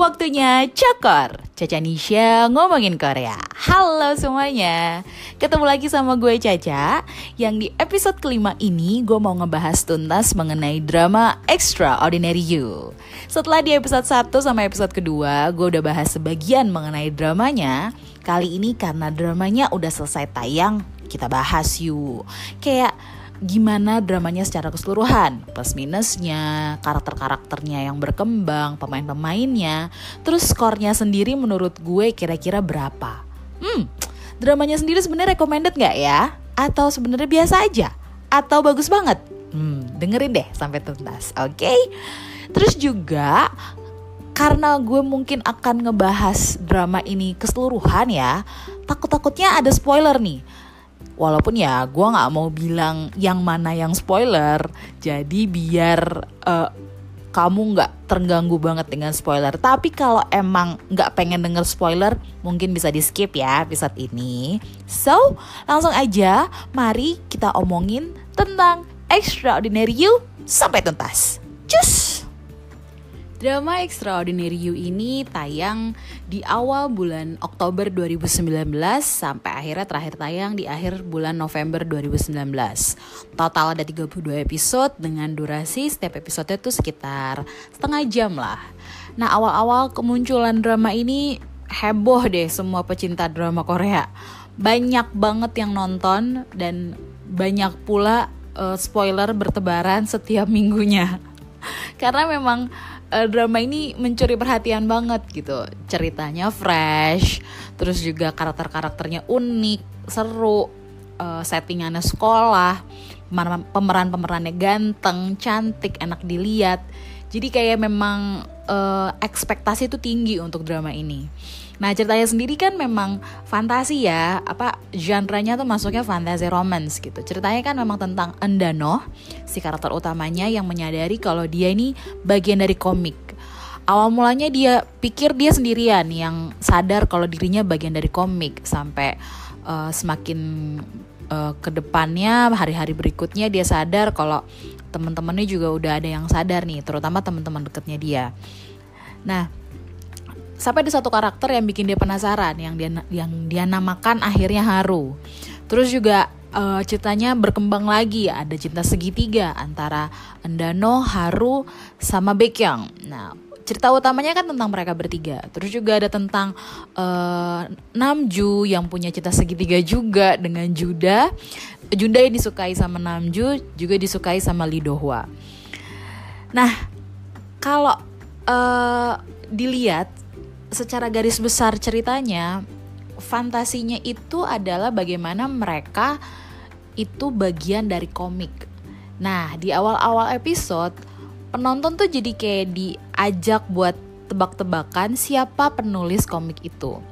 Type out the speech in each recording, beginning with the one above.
Waktunya cakor. Caca Nisha ngomongin Korea. Halo semuanya. Ketemu lagi sama gue Caca. Yang di episode kelima ini Gue mau ngebahas tuntas mengenai drama Extraordinary You. Setelah di episode 1 sama episode kedua Gue udah bahas sebagian mengenai dramanya. Kali ini karena dramanya udah selesai tayang Kita bahas yuk. Kayak gimana dramanya secara keseluruhan, plus minusnya, karakter-karakternya yang berkembang, pemain-pemainnya, terus skornya sendiri menurut gue kira-kira berapa? Hmm, dramanya sendiri sebenarnya recommended nggak ya? Atau sebenarnya biasa aja? Atau bagus banget? Hmm, dengerin deh sampai tuntas, oke? Okay? Terus juga karena gue mungkin akan ngebahas drama ini keseluruhan ya, takut-takutnya ada spoiler nih walaupun ya gue nggak mau bilang yang mana yang spoiler. Jadi biar uh, kamu nggak terganggu banget dengan spoiler. Tapi kalau emang nggak pengen denger spoiler mungkin bisa di skip ya episode ini. So langsung aja mari kita omongin tentang extraordinary you sampai tuntas. Cus Drama Extraordinary You ini tayang di awal bulan Oktober 2019 sampai akhirnya terakhir tayang di akhir bulan November 2019. Total ada 32 episode dengan durasi setiap episode itu sekitar setengah jam lah. Nah awal-awal kemunculan drama ini heboh deh semua pecinta drama Korea. Banyak banget yang nonton dan banyak pula uh, spoiler bertebaran setiap minggunya. Karena memang uh, drama ini mencuri perhatian banget gitu. Ceritanya fresh terus juga karakter-karakternya unik seru uh, settingannya sekolah pemeran-pemerannya ganteng cantik enak dilihat. Jadi kayak memang uh, ekspektasi itu tinggi untuk drama ini Nah ceritanya sendiri kan memang fantasi ya, apa genre-nya tuh masuknya fantasy romance gitu. Ceritanya kan memang tentang Endano, si karakter utamanya yang menyadari kalau dia ini bagian dari komik. Awal mulanya dia pikir dia sendirian yang sadar kalau dirinya bagian dari komik sampai uh, semakin uh, ke depannya hari-hari berikutnya dia sadar kalau teman-temannya juga udah ada yang sadar nih, terutama teman-teman dekatnya dia. Nah, sampai ada satu karakter yang bikin dia penasaran yang dia yang dia namakan akhirnya Haru. Terus juga uh, ceritanya berkembang lagi ada cinta segitiga antara Endano, Haru sama Baekhyun. Nah, cerita utamanya kan tentang mereka bertiga. Terus juga ada tentang uh, Namju yang punya cinta segitiga juga dengan Juda. Juda yang disukai sama Namju juga disukai sama Lee Do Hwa. Nah, kalau uh, dilihat secara garis besar ceritanya fantasinya itu adalah bagaimana mereka itu bagian dari komik. Nah, di awal-awal episode penonton tuh jadi kayak diajak buat tebak-tebakan siapa penulis komik itu.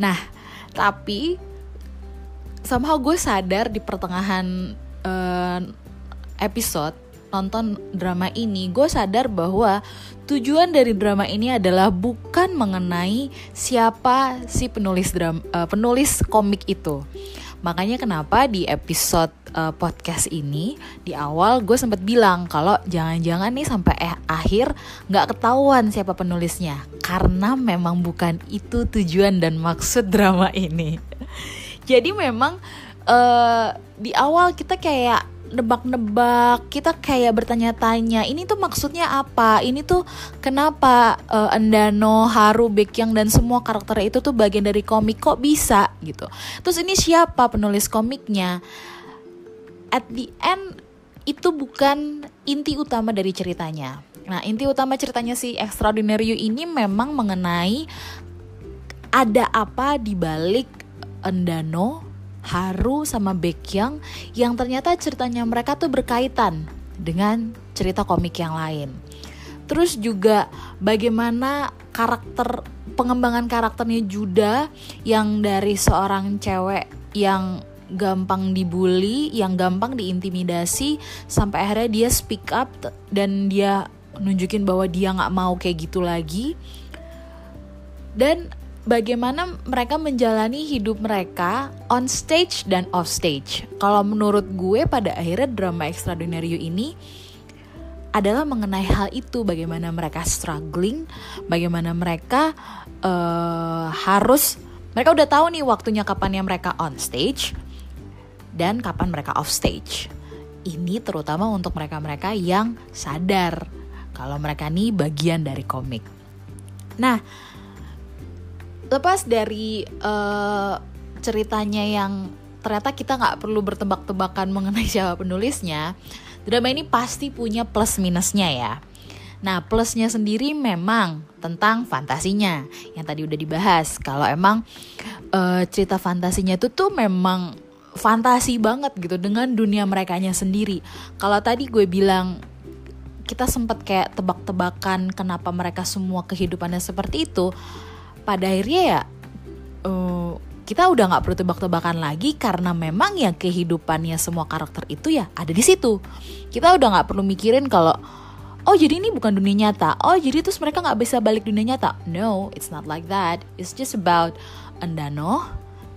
Nah, tapi somehow gue sadar di pertengahan uh, episode nonton drama ini, gue sadar bahwa tujuan dari drama ini adalah bukan mengenai siapa si penulis drama, uh, penulis komik itu. Makanya kenapa di episode uh, podcast ini di awal gue sempat bilang kalau jangan-jangan nih sampai eh akhir nggak ketahuan siapa penulisnya karena memang bukan itu tujuan dan maksud drama ini. Jadi memang uh, di awal kita kayak nebak-nebak kita kayak bertanya-tanya ini tuh maksudnya apa? Ini tuh kenapa uh, Endano Haru Baekhyun dan semua karakter itu tuh bagian dari komik? Kok bisa? Gitu. Terus ini siapa penulis komiknya? At the end itu bukan inti utama dari ceritanya. Nah inti utama ceritanya si Extraordinary You ini memang mengenai ada apa di balik Endano Haru sama Baekhyun yang ternyata ceritanya mereka tuh berkaitan dengan cerita komik yang lain. Terus juga bagaimana karakter pengembangan karakternya Juda yang dari seorang cewek yang gampang dibully, yang gampang diintimidasi sampai akhirnya dia speak up dan dia nunjukin bahwa dia nggak mau kayak gitu lagi. Dan bagaimana mereka menjalani hidup mereka on stage dan off stage. Kalau menurut gue pada akhirnya drama Extraordinary ini adalah mengenai hal itu bagaimana mereka struggling bagaimana mereka uh, harus mereka udah tahu nih waktunya kapan yang mereka on stage dan kapan mereka off stage ini terutama untuk mereka-mereka yang sadar kalau mereka nih bagian dari komik nah lepas dari uh, ceritanya yang ternyata kita nggak perlu bertebak-tebakan mengenai siapa penulisnya drama ini pasti punya plus minusnya ya. Nah, plusnya sendiri memang tentang fantasinya yang tadi udah dibahas. Kalau emang uh, cerita fantasinya itu tuh memang fantasi banget gitu dengan dunia mereka sendiri. Kalau tadi gue bilang kita sempat kayak tebak-tebakan kenapa mereka semua kehidupannya seperti itu. Pada akhirnya ya uh, kita udah nggak perlu tebak-tebakan lagi karena memang ya kehidupannya semua karakter itu ya ada di situ. Kita udah nggak perlu mikirin kalau oh jadi ini bukan dunia nyata. Oh jadi terus mereka nggak bisa balik dunia nyata. No, it's not like that. It's just about Andano,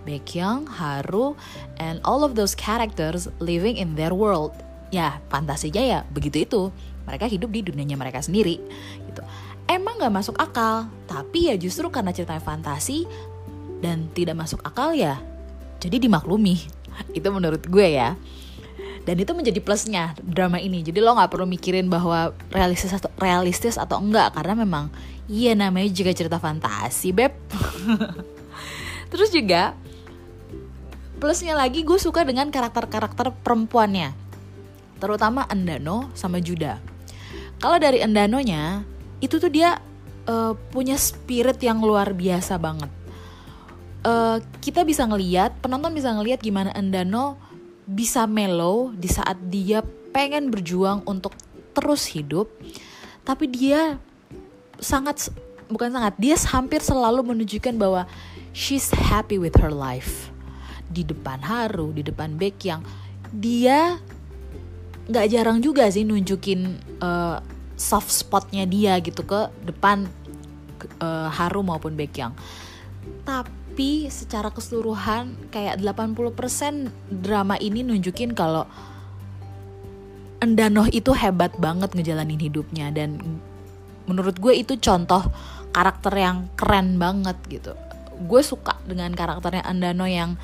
Baekhyun, Haru, and all of those characters living in their world. Ya, fantasinya ya begitu itu. Mereka hidup di dunianya mereka sendiri gitu. Emang gak masuk akal, tapi ya justru karena ceritanya fantasi, dan tidak masuk akal ya jadi dimaklumi. Itu menurut gue ya. Dan itu menjadi plusnya drama ini. Jadi lo nggak perlu mikirin bahwa realistis atau realistis atau enggak karena memang iya namanya juga cerita fantasi beb. Terus juga plusnya lagi gue suka dengan karakter-karakter perempuannya terutama Endano sama Juda kalau dari Endanonya itu tuh dia uh, punya spirit yang luar biasa banget. Uh, kita bisa ngeliat penonton bisa ngeliat gimana Endano bisa mellow di saat dia pengen berjuang untuk terus hidup tapi dia sangat bukan sangat dia hampir selalu menunjukkan bahwa she's happy with her life. Di depan Haru di depan Beck yang dia nggak jarang juga sih nunjukin uh, soft spotnya dia gitu ke depan uh, Haru maupun Baekhyun tapi tapi secara keseluruhan kayak 80% drama ini nunjukin kalau Endanoh itu hebat banget ngejalanin hidupnya dan menurut gue itu contoh karakter yang keren banget gitu. Gue suka dengan karakternya Endanoh yang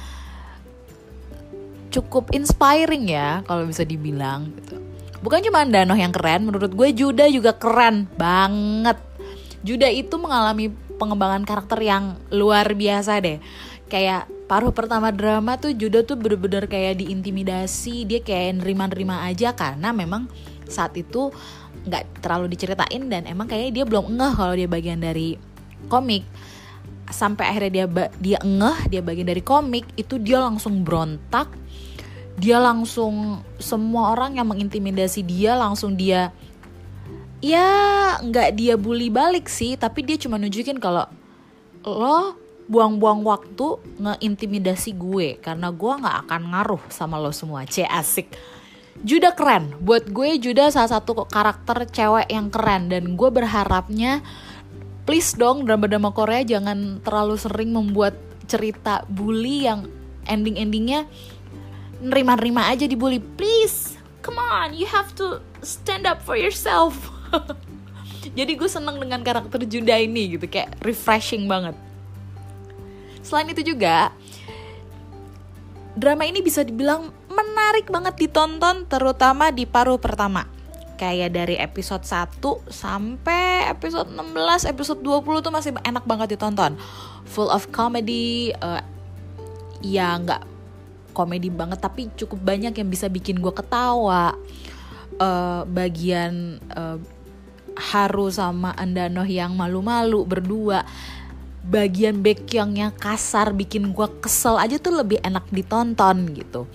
cukup inspiring ya kalau bisa dibilang gitu. Bukan cuma Endanoh yang keren, menurut gue Juda juga keren banget. Juda itu mengalami pengembangan karakter yang luar biasa deh kayak paruh pertama drama tuh Judo tuh bener-bener kayak diintimidasi dia kayak nerima-nerima aja karena memang saat itu nggak terlalu diceritain dan emang kayaknya dia belum ngeh kalau dia bagian dari komik sampai akhirnya dia dia ngeh dia bagian dari komik itu dia langsung berontak dia langsung semua orang yang mengintimidasi dia langsung dia ya nggak dia bully balik sih tapi dia cuma nunjukin kalau lo buang-buang waktu ngeintimidasi gue karena gue nggak akan ngaruh sama lo semua. C asik. Juda keren. Buat gue Juda salah satu karakter cewek yang keren dan gue berharapnya please dong drama-drama Korea jangan terlalu sering membuat cerita bully yang ending-endingnya nerima-nerima aja dibully. Please come on you have to stand up for yourself. Jadi gue seneng dengan karakter Juda ini gitu kayak refreshing banget. Selain itu juga drama ini bisa dibilang menarik banget ditonton terutama di paruh pertama. Kayak dari episode 1 sampai episode 16, episode 20 tuh masih enak banget ditonton. Full of comedy, uh, ya nggak komedi banget tapi cukup banyak yang bisa bikin gue ketawa. Uh, bagian uh, Haru sama Andanoh yang malu-malu berdua. Bagian Baekhyungnya kasar bikin gue kesel aja tuh lebih enak ditonton gitu.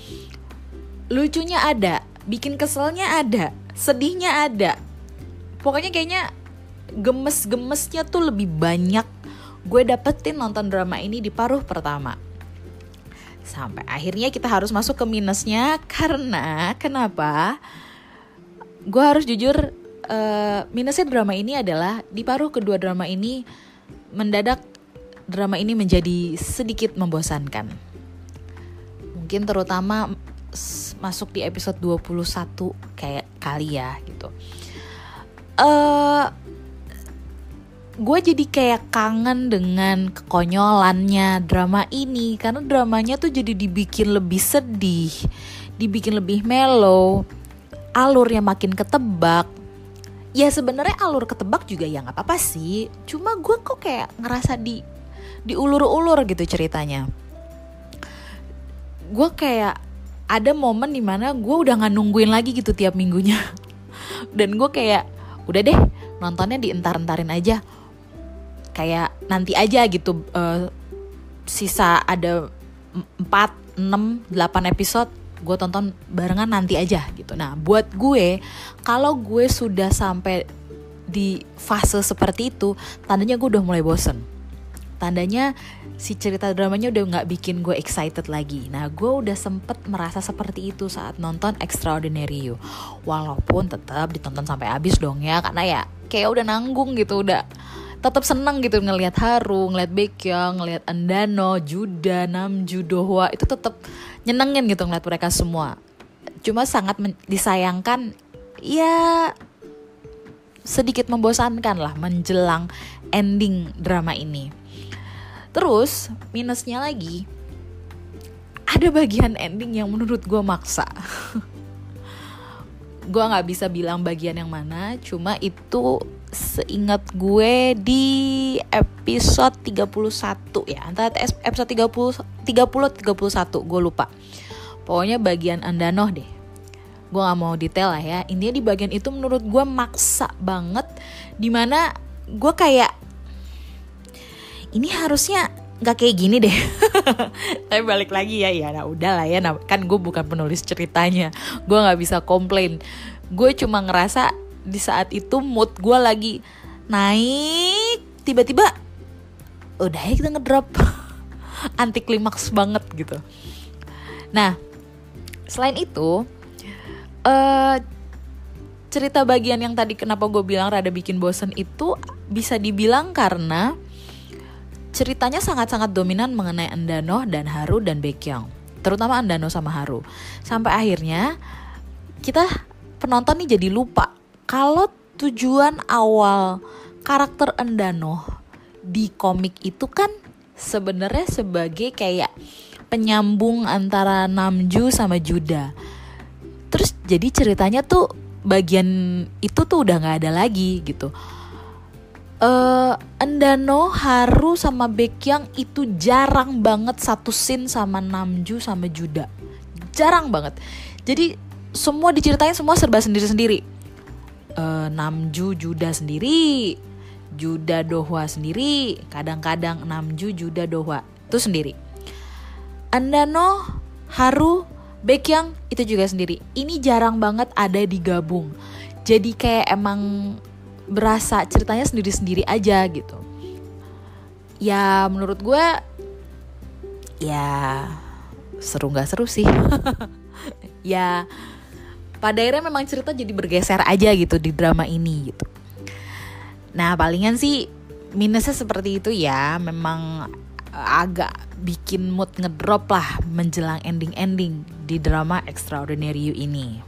Lucunya ada bikin keselnya ada sedihnya ada. Pokoknya kayaknya gemes-gemesnya tuh lebih banyak. Gue dapetin nonton drama ini di paruh pertama sampai akhirnya kita harus masuk ke minusnya karena kenapa gue harus jujur uh, minusnya drama ini adalah di paruh kedua drama ini mendadak drama ini menjadi sedikit membosankan. Mungkin terutama masuk di episode 21 kayak kali ya gitu. uh, gue jadi kayak kangen dengan kekonyolannya drama ini karena dramanya tuh jadi dibikin lebih sedih, dibikin lebih mellow, alurnya makin ketebak. Ya sebenarnya alur ketebak juga ya nggak apa-apa sih, cuma gue kok kayak ngerasa di diulur-ulur gitu ceritanya. Gue kayak ada momen di mana gue udah nggak nungguin lagi gitu tiap minggunya, dan gue kayak udah deh nontonnya dientar-entarin aja kayak nanti aja gitu uh, sisa ada 4, 6, 8 episode gue tonton barengan nanti aja gitu. Nah buat gue kalau gue sudah sampai di fase seperti itu tandanya gue udah mulai bosen. Tandanya si cerita dramanya udah nggak bikin gue excited lagi. Nah gue udah sempet merasa seperti itu saat nonton Extraordinary You. Walaupun tetap ditonton sampai habis dong ya karena ya kayak udah nanggung gitu udah tetap seneng gitu ngelihat Haru, ngelihat Baekhyun, ngelihat Andano, Juda, Namju, Dohwa itu tetap nyenengin gitu ngeliat mereka semua. Cuma sangat disayangkan ya sedikit membosankan lah menjelang ending drama ini. Terus minusnya lagi ada bagian ending yang menurut gue maksa. gue nggak bisa bilang bagian yang mana, cuma itu seingat gue di episode 31 ya. Antara episode 30 30 31 gue lupa. Pokoknya bagian Andanoh deh. Gue gak mau detail lah ya. Intinya di bagian itu menurut gue maksa banget. Di mana gue kayak ini harusnya nggak kayak gini deh. Tapi balik lagi ya ya nah udah lah ya. Nah, kan gue bukan penulis ceritanya. Gue nggak bisa komplain. Gue cuma ngerasa di saat itu mood gue lagi naik tiba-tiba udah ya kita ngedrop. Anti klimaks banget gitu. Nah selain itu uh, cerita bagian yang tadi kenapa gue bilang rada bikin bosen itu bisa dibilang karena ceritanya sangat-sangat dominan mengenai Andano dan Haru dan Baekhyun terutama Andano sama Haru. Sampai akhirnya kita penonton nih jadi lupa kalau tujuan awal karakter Endano di komik itu kan sebenarnya sebagai kayak penyambung antara Namju sama Juda. Terus jadi ceritanya tuh bagian itu tuh udah nggak ada lagi gitu. Uh, Endano, Haru sama Baekhyun itu jarang banget satu scene sama Namju sama Juda. Jarang banget. Jadi semua diceritain semua serba sendiri-sendiri uh, Namju Juda sendiri, Juda Dohwa sendiri, kadang-kadang Namju Juda Dohwa itu sendiri. Andano, Haru, Baekhyun itu juga sendiri. Ini jarang banget ada digabung. Jadi kayak emang berasa ceritanya sendiri-sendiri aja gitu. Ya menurut gue ya seru nggak seru sih. ya pada akhirnya memang cerita jadi bergeser aja gitu di drama ini gitu nah palingan sih minusnya seperti itu ya memang eh, agak bikin mood ngedrop lah menjelang ending-ending di drama Extraordinary You ini.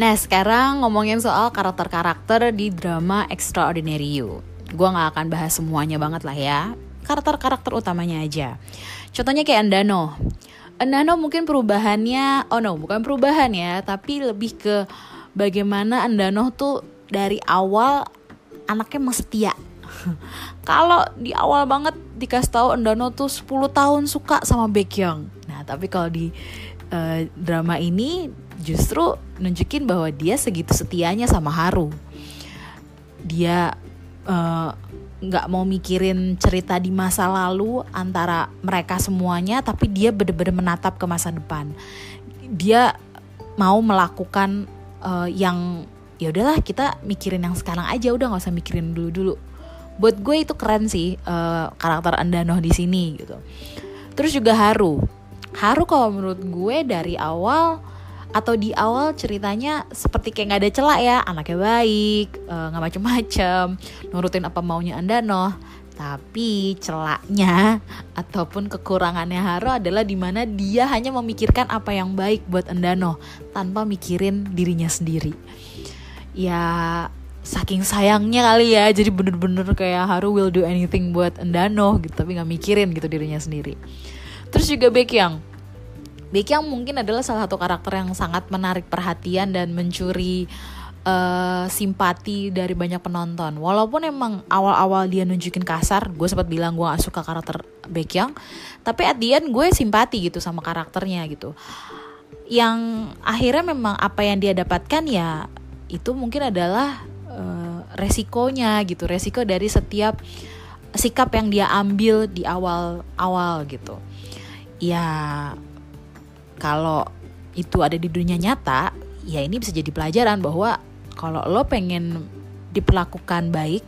Nah sekarang ngomongin soal karakter-karakter di drama Extraordinary You. Gue gak akan bahas semuanya banget lah ya. Karakter-karakter utamanya aja. Contohnya kayak Andano. Nano mungkin perubahannya, oh no, bukan perubahan ya, tapi lebih ke bagaimana Andano tuh dari awal anaknya emang setia. kalau di awal banget dikasih tahu Andano tuh 10 tahun suka sama Baekhyun. Nah, tapi kalau di uh, drama ini justru nunjukin bahwa dia segitu setianya sama Haru. Dia uh, nggak mau mikirin cerita di masa lalu antara mereka semuanya tapi dia bener-bener menatap ke masa depan. Dia mau melakukan uh, yang ya udahlah kita mikirin yang sekarang aja udah nggak usah mikirin dulu dulu buat gue itu keren sih uh, karakter Andano di sini gitu. Terus juga Haru. Haru kalau menurut gue dari awal atau di awal ceritanya seperti kayak nggak ada celah ya anaknya baik eh, nggak uh, macem-macem nurutin apa maunya anda noh tapi celaknya ataupun kekurangannya Haro adalah di mana dia hanya memikirkan apa yang baik buat Endano tanpa mikirin dirinya sendiri. Ya saking sayangnya kali ya jadi bener-bener kayak Haru will do anything buat Endano gitu tapi nggak mikirin gitu dirinya sendiri terus juga Baekhyang Baekhyang mungkin adalah salah satu karakter yang sangat menarik perhatian dan mencuri uh, simpati dari banyak penonton. Walaupun emang awal-awal dia nunjukin kasar gue sempat bilang gue gak suka karakter Baekhyang tapi at the end gue simpati gitu sama karakternya gitu. Yang akhirnya memang apa yang dia dapatkan ya itu mungkin adalah uh, resikonya gitu resiko dari setiap sikap yang dia ambil di awal-awal gitu. Ya kalau itu ada di dunia nyata ya ini bisa jadi pelajaran bahwa kalau lo pengen diperlakukan baik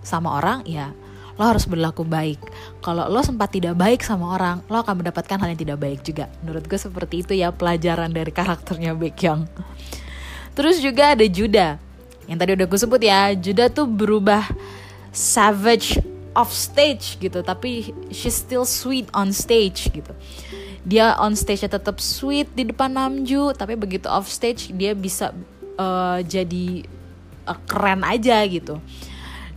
sama orang ya lo harus berlaku baik. Kalau lo sempat tidak baik sama orang, lo akan mendapatkan hal yang tidak baik juga. Menurut gue seperti itu ya pelajaran dari karakternya Baekhyun. Terus juga ada Judah yang tadi udah gue sebut ya Judah tuh berubah savage off stage gitu tapi she's still sweet on stage gitu dia on stage tetap sweet di depan Namju tapi begitu off stage dia bisa uh, jadi uh, keren aja gitu.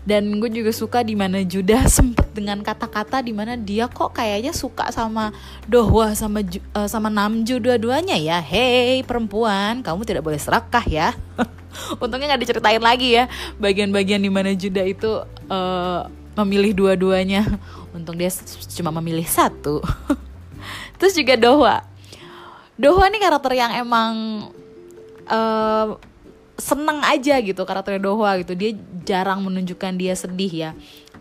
Dan gue juga suka di mana Judah sempet dengan kata-kata di mana dia kok kayaknya suka sama Dohwa sama uh, sama Namju dua-duanya ya. Hey perempuan kamu tidak boleh serakah ya. Untungnya nggak diceritain lagi ya bagian-bagian di mana Judah itu uh, memilih dua-duanya. Untung dia cuma memilih satu terus juga Dohwa. Dohwa ini karakter yang emang uh, seneng aja gitu karakternya Dohwa gitu. Dia jarang menunjukkan dia sedih ya.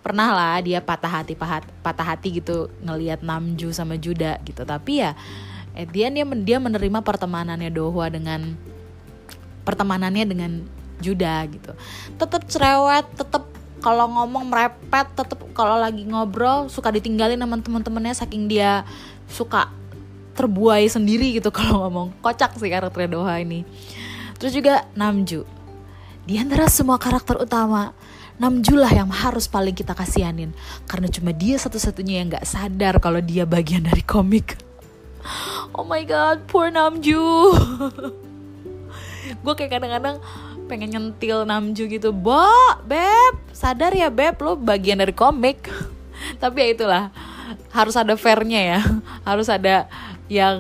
Pernah lah dia patah hati patah, patah hati gitu ngelihat Namju sama Juda gitu. Tapi ya eh, dia dia dia menerima pertemanannya Dohwa dengan pertemanannya dengan Juda gitu. Tetap cerewet tetap kalau ngomong merepet tetap kalau lagi ngobrol suka ditinggalin sama teman-temannya saking dia suka terbuai sendiri gitu kalau ngomong kocak sih karakternya Doha ini Terus juga Namju. Di antara semua karakter utama, Namju lah yang harus paling kita kasihanin. Karena cuma dia satu-satunya yang gak sadar kalau dia bagian dari komik. Oh my god, poor Namju. Gue kayak kadang-kadang pengen nyentil Namju gitu. Bo, Beb, sadar ya Beb, lo bagian dari komik. Tapi ya itulah, harus ada fairnya ya. Harus ada yang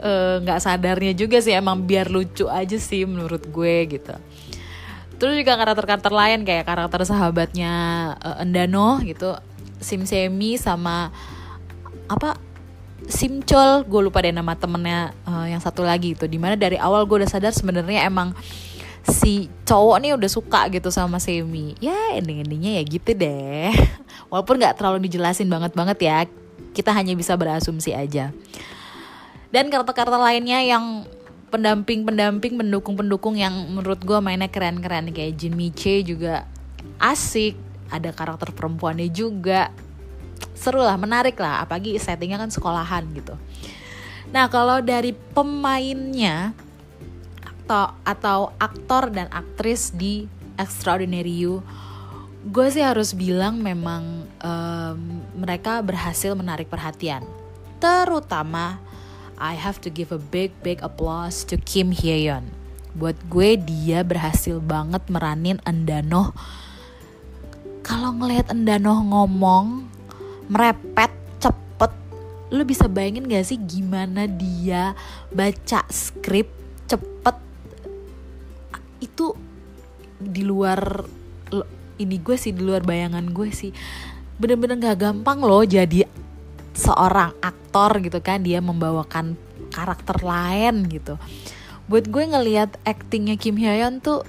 eh, nggak uh, sadarnya juga sih. Emang biar lucu aja sih menurut gue gitu. Terus juga karakter-karakter lain kayak karakter sahabatnya uh, Endano gitu. Sim Semi sama apa? Simcol gue lupa deh nama temennya uh, yang satu lagi itu. Di mana dari awal gue udah sadar sebenarnya emang si cowok nih udah suka gitu sama Semi. Ya ending-endingnya ya gitu deh. Walaupun nggak terlalu dijelasin banget banget ya kita hanya bisa berasumsi aja. Dan karakter-karakter lainnya yang pendamping-pendamping pendukung-pendukung yang menurut gue mainnya keren-keren. Kayak Jin Miche juga asik ada karakter perempuannya juga. Seru lah menarik lah apalagi settingnya kan sekolahan gitu. Nah kalau dari pemainnya atau atau aktor dan aktris di Extraordinary You gue sih harus bilang memang um, mereka berhasil menarik perhatian terutama I have to give a big big applause to Kim Hyeon. Buat gue dia berhasil banget meranin Endano. Kalau ngelihat Endano ngomong merepet cepet, lu bisa bayangin gak sih gimana dia baca skrip cepet itu di luar ini gue sih di luar bayangan gue sih. Bener-bener gak gampang loh jadi seorang aktor gitu kan dia membawakan karakter lain gitu. Buat gue ngelihat aktingnya Kim Hyeon tuh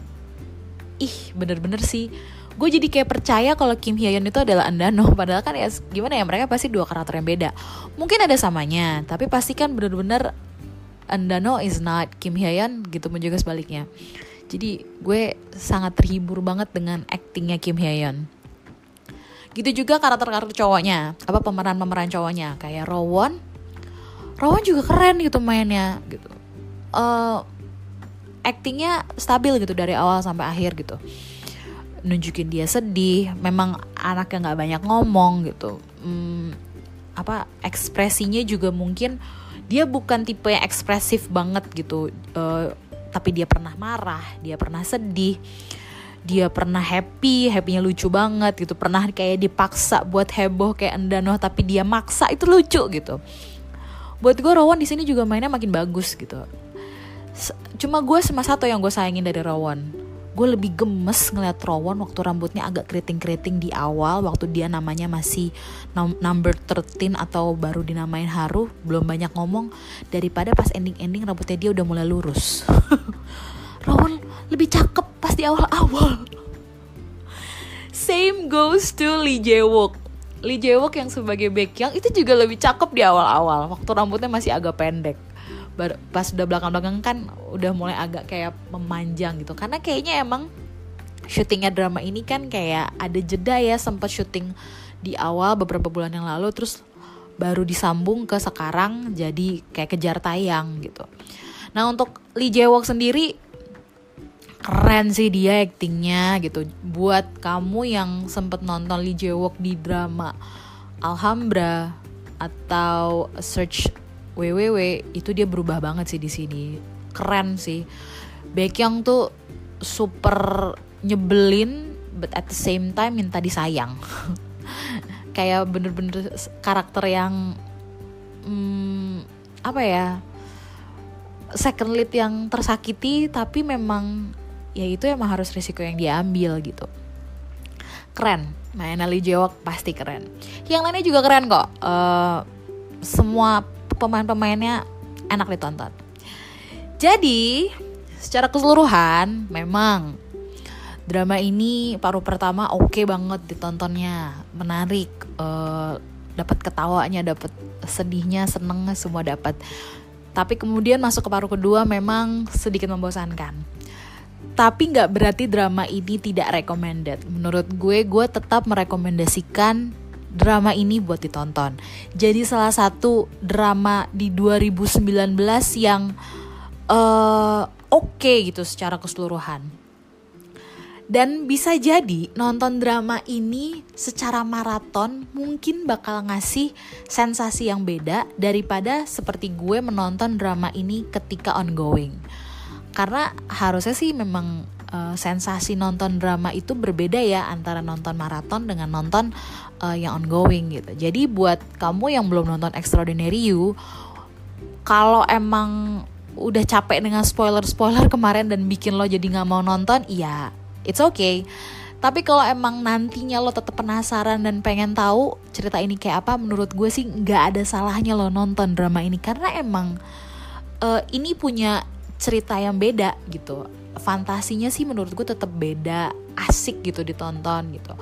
ih bener-bener sih. Gue jadi kayak percaya kalau Kim Hyeon itu adalah Andano padahal kan ya gimana ya mereka pasti dua karakter yang beda. Mungkin ada samanya tapi pasti kan bener-bener Andano is not Kim Hyeon gitu pun juga sebaliknya jadi gue sangat terhibur banget dengan aktingnya Kim Hyeon gitu juga karakter-karakter cowoknya apa pemeran-pemeran cowoknya kayak Rowan. Rowan juga keren gitu mainnya gitu. Uh, actingnya stabil gitu dari awal sampai akhir gitu. Nunjukin dia sedih memang anaknya nggak banyak ngomong gitu. Hmm, apa ekspresinya juga mungkin dia bukan tipe yang ekspresif banget gitu. Uh, tapi dia pernah marah dia pernah sedih dia pernah happy, happynya lucu banget gitu. Pernah kayak dipaksa buat heboh kayak Endano tapi dia maksa itu lucu gitu. Buat gue Rowan di sini juga mainnya makin bagus gitu. Cuma gue cuma satu yang gue sayangin dari Rowan. Gue lebih gemes ngeliat Rowan waktu rambutnya agak keriting-keriting di awal waktu dia namanya masih number 13 atau baru dinamain Haru, belum banyak ngomong daripada pas ending-ending rambutnya dia udah mulai lurus. Rowan lebih cakep pas di awal-awal. Same goes to Lee Jae-wook. Lee Jae-wook yang sebagai Baekhyun itu juga lebih cakep di awal-awal waktu rambutnya masih agak pendek. Pas udah belakang-belakang kan udah mulai agak kayak memanjang gitu. Karena kayaknya emang syutingnya drama ini kan kayak ada jeda ya sempat syuting di awal beberapa bulan yang lalu terus baru disambung ke sekarang jadi kayak kejar tayang gitu. Nah untuk Lee Jae-wook sendiri keren sih dia aktingnya gitu buat kamu yang sempet nonton Lee Jae Wook di drama Alhambra atau Search WWW itu dia berubah banget sih di sini. Keren sih. Baekhyun tuh super nyebelin but at the same time minta disayang. Kayak bener-bener karakter yang hmm, apa ya second lead yang tersakiti tapi memang ya itu emang harus risiko yang diambil gitu. Keren. Mainan Lee Jae pasti keren. Yang lainnya juga keren kok. Uh, semua pemain-pemainnya enak ditonton. Jadi secara keseluruhan memang drama ini paruh pertama oke okay banget ditontonnya. Menarik uh, dapat ketawanya dapat sedihnya senengnya semua dapat. Tapi kemudian masuk ke paruh kedua memang sedikit membosankan. Tapi nggak berarti drama ini tidak recommended. Menurut gue, gue tetap merekomendasikan drama ini buat ditonton. Jadi salah satu drama di 2019 yang uh, oke okay gitu secara keseluruhan. Dan bisa jadi nonton drama ini secara maraton mungkin bakal ngasih sensasi yang beda daripada seperti gue menonton drama ini ketika ongoing karena harusnya sih memang uh, sensasi nonton drama itu berbeda ya antara nonton maraton dengan nonton uh, yang ongoing gitu. Jadi buat kamu yang belum nonton Extraordinary You, kalau emang udah capek dengan spoiler-spoiler kemarin dan bikin lo jadi nggak mau nonton, iya, it's okay. Tapi kalau emang nantinya lo tetap penasaran dan pengen tahu cerita ini kayak apa, menurut gue sih nggak ada salahnya lo nonton drama ini karena emang uh, ini punya cerita yang beda gitu fantasinya sih menurut gue tetap beda asik gitu ditonton gitu.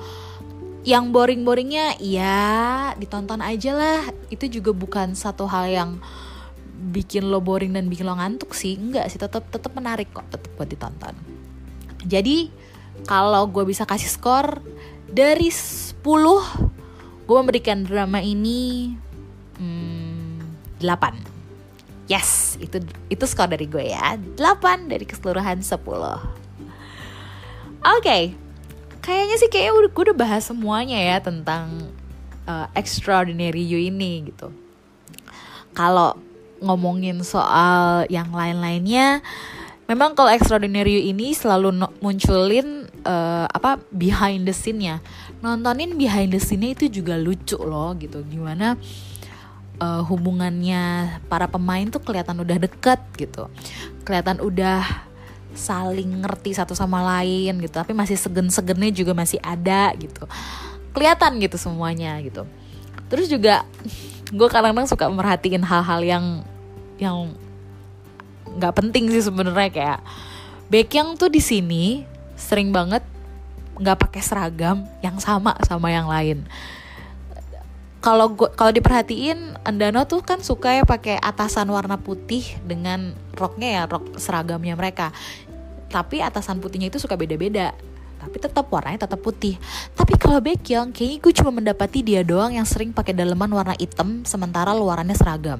Yang boring-boringnya ya ditonton aja lah. Itu juga bukan satu hal yang bikin lo boring dan bikin lo ngantuk sih. Enggak sih tetap tetap menarik kok tetap buat ditonton. Jadi kalau gue bisa kasih skor dari 10 gue memberikan drama ini hmm, 8 Yes, itu itu skor dari gue ya. 8 dari keseluruhan 10. Oke. Okay. Kayaknya sih kayaknya udah, gue udah bahas semuanya ya tentang uh, Extraordinary You ini gitu. Kalau ngomongin soal yang lain-lainnya, memang kalau Extraordinary You ini selalu no munculin uh, apa behind the scene-nya. Nontonin behind the scene-nya itu juga lucu loh gitu. Gimana uh, hubungannya para pemain tuh kelihatan udah deket gitu. Kelihatan udah saling ngerti satu sama lain gitu. Tapi masih segen-segennya juga masih ada gitu. Kelihatan gitu semuanya gitu. Terus juga gue kadang-kadang suka merhatiin hal-hal yang yang nggak penting sih sebenarnya. Kayak Baekhyun tuh di sini sering banget nggak pakai seragam yang sama sama yang lain kalau kalau diperhatiin Andano tuh kan suka ya pakai atasan warna putih dengan roknya ya rok seragamnya mereka tapi atasan putihnya itu suka beda-beda tapi tetap warnanya tetap putih. Tapi kalau Baekhyun, kayaknya gue cuma mendapati dia doang yang sering pakai daleman warna hitam sementara luarannya seragam.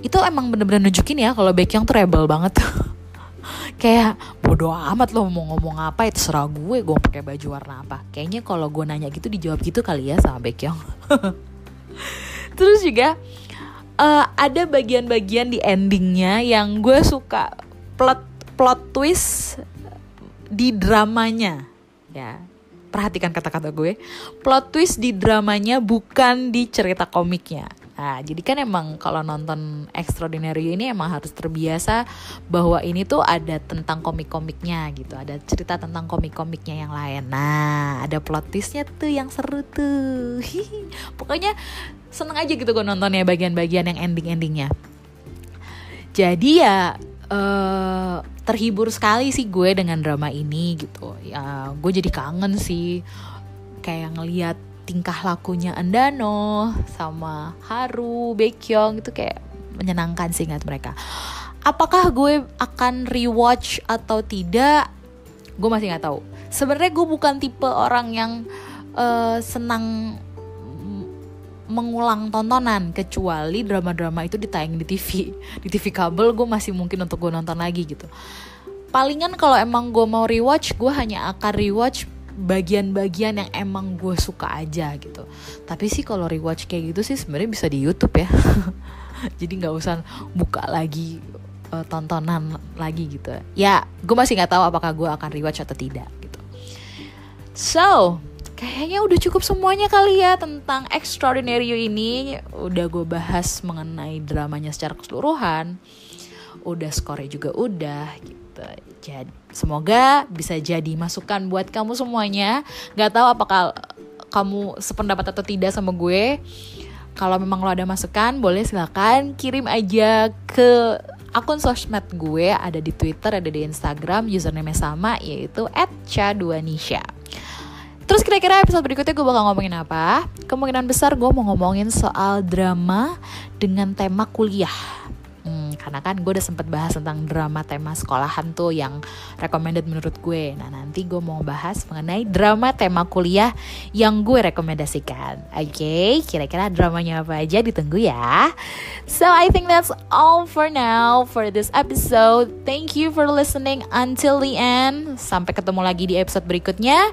Itu emang bener-bener nunjukin ya kalau Baekhyun tuh rebel banget. kayak bodoh amat lo mau ngomong apa itu serah gue gue pakai baju warna apa kayaknya kalau gue nanya gitu dijawab gitu kali ya sama Baekhyun terus juga uh, ada bagian-bagian di endingnya yang gue suka plot plot twist di dramanya. Ya perhatikan kata-kata gue. Plot twist di dramanya bukan di cerita komiknya Nah, jadi kan emang kalau nonton Extraordinary ini emang harus terbiasa bahwa ini tuh ada tentang komik-komiknya gitu, ada cerita tentang komik-komiknya yang lain. Nah, ada plot twistnya tuh yang seru tuh. Pokoknya seneng aja gitu gue nontonnya bagian-bagian yang ending-endingnya. Jadi ya uh, terhibur sekali sih gue dengan drama ini gitu. Ya, gue jadi kangen sih kayak ngeliat tingkah lakunya Andano sama Haru, Baekhyun itu kayak menyenangkan sih ingat mereka. Apakah gue akan rewatch atau tidak? Gue masih nggak tahu. Sebenarnya gue bukan tipe orang yang uh, senang mengulang tontonan kecuali drama-drama itu ditayang di TV di TV kabel gue masih mungkin untuk gue nonton lagi gitu palingan kalau emang gue mau rewatch gue hanya akan rewatch bagian-bagian yang emang gue suka aja gitu. Tapi sih kalau rewatch kayak gitu sih sebenarnya bisa di YouTube ya. Jadi nggak usah buka lagi uh, tontonan lagi gitu. Ya gue masih nggak tahu apakah gue akan rewatch atau tidak gitu. So kayaknya udah cukup semuanya kali ya tentang Extraordinary ini. Udah gue bahas mengenai dramanya secara keseluruhan. Udah skornya juga udah gitu jadi semoga bisa jadi masukan buat kamu semuanya. Gak tahu apakah kamu sependapat atau tidak sama gue. Kalau memang lo ada masukan, boleh silakan kirim aja ke akun sosmed gue ada di Twitter, ada di Instagram, username sama yaitu @cha2nisha. Terus kira-kira episode berikutnya gue bakal ngomongin apa? Kemungkinan besar gue mau ngomongin soal drama dengan tema kuliah karena kan gue udah sempet bahas tentang drama tema sekolahan tuh yang recommended menurut gue. Nah nanti gue mau bahas mengenai drama tema kuliah yang gue rekomendasikan. Oke okay, kira-kira dramanya apa aja ditunggu ya. So I think that's all for now for this episode. Thank you for listening until the end. Sampai ketemu lagi di episode berikutnya.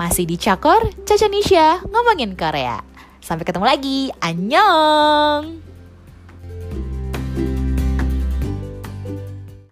Masih di Cakor Caca Nisha ngomongin Korea. Sampai ketemu lagi. Annyeong